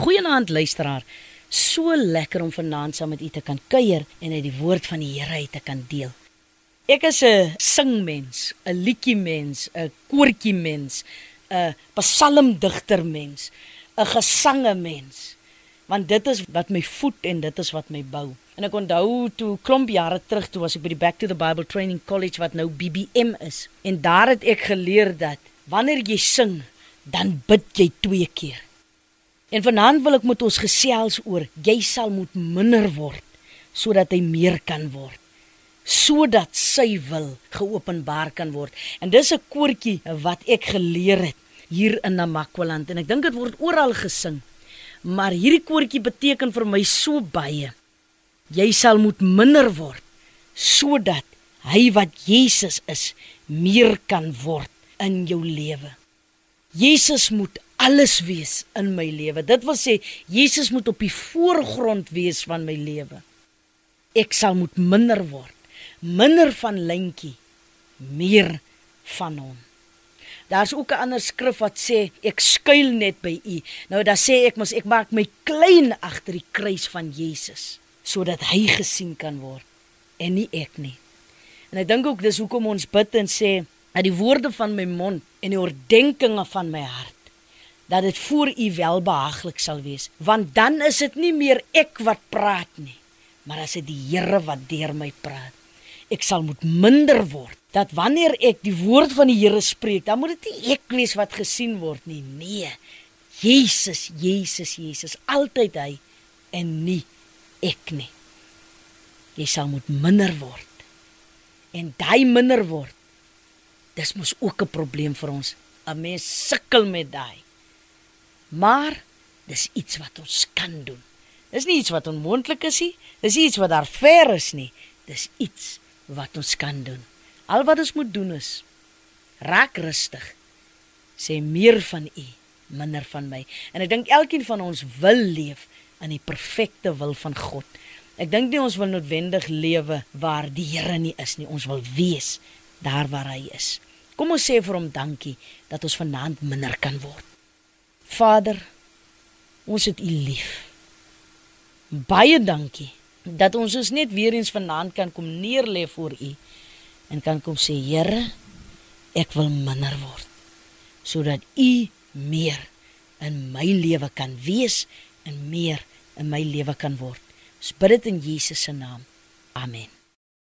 Goeienaand luisteraar. So lekker om vanaand saam met u te kan kuier en uit die woord van die Here uit te kan deel. Ek is 'n singmens, 'n liedjie mens, 'n koortjie mens, 'n psalmdigter mens, 'n gesange mens. Want dit is wat my voed en dit is wat my bou. En ek onthou toe klomp jare terug toe was ek by die Back to the Bible Training College wat nou BBM is. En daar het ek geleer dat wanneer jy sing, dan bid jy twee keer. En vanaand wil ek met ons gesels oor jy sal moet minder word sodat hy meer kan word. Sodat sy wil geopenbaar kan word. En dis 'n koortjie wat ek geleer het hier in Namakwaland en ek dink dit word oral gesing. Maar hierdie koortjie beteken vir my so baie. Jy sal moet minder word sodat hy wat Jesus is meer kan word in jou lewe. Jesus moet alles wees in my lewe. Dit wil sê Jesus moet op die voorgrond wees van my lewe. Ek sal moet minder word. Minder van lintjie, meer van hom. Daar's ook 'n ander skrif wat sê ek skuil net by U. Nou dan sê ek mos ek maak my klein agter die kruis van Jesus sodat hy gesien kan word en nie ek nie. En ek dink ook dis hoekom ons bid en sê dat die woorde van my mond en die oordeenkings van my hart dat dit voor u welbehaaglik sal wees. Want dan is dit nie meer ek wat praat nie maar as dit die Here wat deur my praat. Ek sal moet minder word dat wanneer ek die woord van die Here spreek dan moet dit nie ek wees wat gesien word nie. Nee Jesus Jesus Jesus. Altyd hy en nie ek nie. Jy sal moet minder word. En daai minder word dis mos ook 'n probleem vir ons. 'n mens sukkel met daai Maar dis iets wat ons kan doen. Dis nie iets wat onmoontlik is nie. Dis iets wat daar ver is nie. Dis iets wat ons kan doen. Al wat ons moet doen is raak rustig. Sê meer van U, minder van my. En ek dink elkeen van ons wil leef in die perfekte wil van God. Ek dink nie ons wil noodwendig lewe waar die Here nie is nie. Ons wil wees daar waar hy is. Kom ons sê vir hom dankie dat ons vanaand minder kan word. Vader, ons het U lief. Baie dankie dat ons ons net weer eens vanaand kan kom neerlê voor U en kan kom sê, Here, ek wil minder word sodat U meer in my lewe kan wees en meer in my lewe kan word. Ons bid dit in Jesus se naam. Amen.